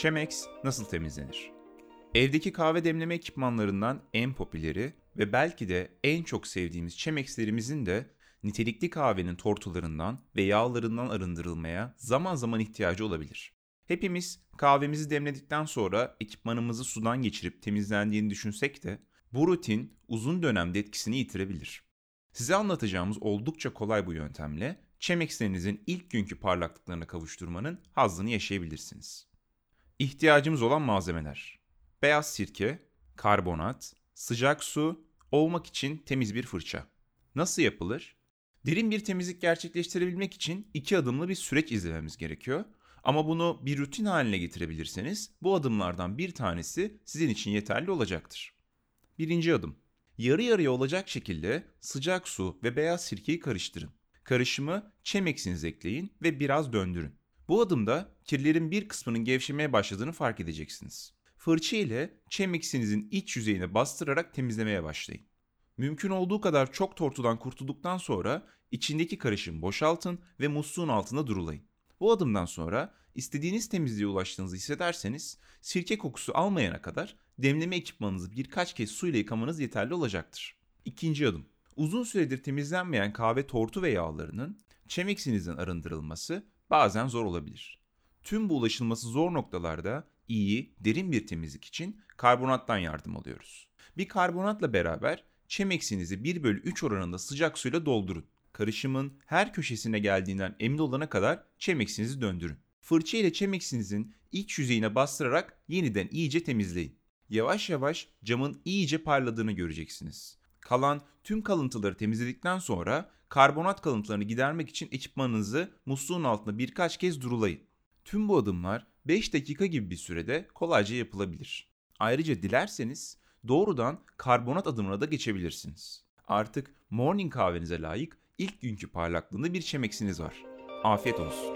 Chemex nasıl temizlenir? Evdeki kahve demleme ekipmanlarından en popüleri ve belki de en çok sevdiğimiz Chemex'lerimizin de nitelikli kahvenin tortularından ve yağlarından arındırılmaya zaman zaman ihtiyacı olabilir. Hepimiz kahvemizi demledikten sonra ekipmanımızı sudan geçirip temizlendiğini düşünsek de bu rutin uzun dönemde etkisini yitirebilir. Size anlatacağımız oldukça kolay bu yöntemle Chemex'lerinizin ilk günkü parlaklıklarına kavuşturmanın hazzını yaşayabilirsiniz. İhtiyacımız olan malzemeler. Beyaz sirke, karbonat, sıcak su, ovmak için temiz bir fırça. Nasıl yapılır? Derin bir temizlik gerçekleştirebilmek için iki adımlı bir süreç izlememiz gerekiyor. Ama bunu bir rutin haline getirebilirseniz bu adımlardan bir tanesi sizin için yeterli olacaktır. Birinci adım. Yarı yarıya olacak şekilde sıcak su ve beyaz sirkeyi karıştırın. Karışımı çemeksiniz ekleyin ve biraz döndürün. Bu adımda kirlerin bir kısmının gevşemeye başladığını fark edeceksiniz. Fırça ile çemiksinizin iç yüzeyine bastırarak temizlemeye başlayın. Mümkün olduğu kadar çok tortudan kurtulduktan sonra içindeki karışım boşaltın ve musluğun altında durulayın. Bu adımdan sonra istediğiniz temizliğe ulaştığınızı hissederseniz sirke kokusu almayana kadar demleme ekipmanınızı birkaç kez suyla yıkamanız yeterli olacaktır. İkinci adım. Uzun süredir temizlenmeyen kahve tortu ve yağlarının çemiksinizden arındırılması bazen zor olabilir. Tüm bu ulaşılması zor noktalarda iyi, derin bir temizlik için karbonattan yardım alıyoruz. Bir karbonatla beraber çemeksinizi 1 bölü 3 oranında sıcak suyla doldurun. Karışımın her köşesine geldiğinden emin olana kadar çemeksinizi döndürün. Fırça ile çemeksinizin iç yüzeyine bastırarak yeniden iyice temizleyin. Yavaş yavaş camın iyice parladığını göreceksiniz. Kalan tüm kalıntıları temizledikten sonra karbonat kalıntılarını gidermek için ekipmanınızı musluğun altında birkaç kez durulayın. Tüm bu adımlar 5 dakika gibi bir sürede kolayca yapılabilir. Ayrıca dilerseniz doğrudan karbonat adımına da geçebilirsiniz. Artık morning kahvenize layık ilk günkü parlaklığında bir çemeksiniz var. Afiyet olsun.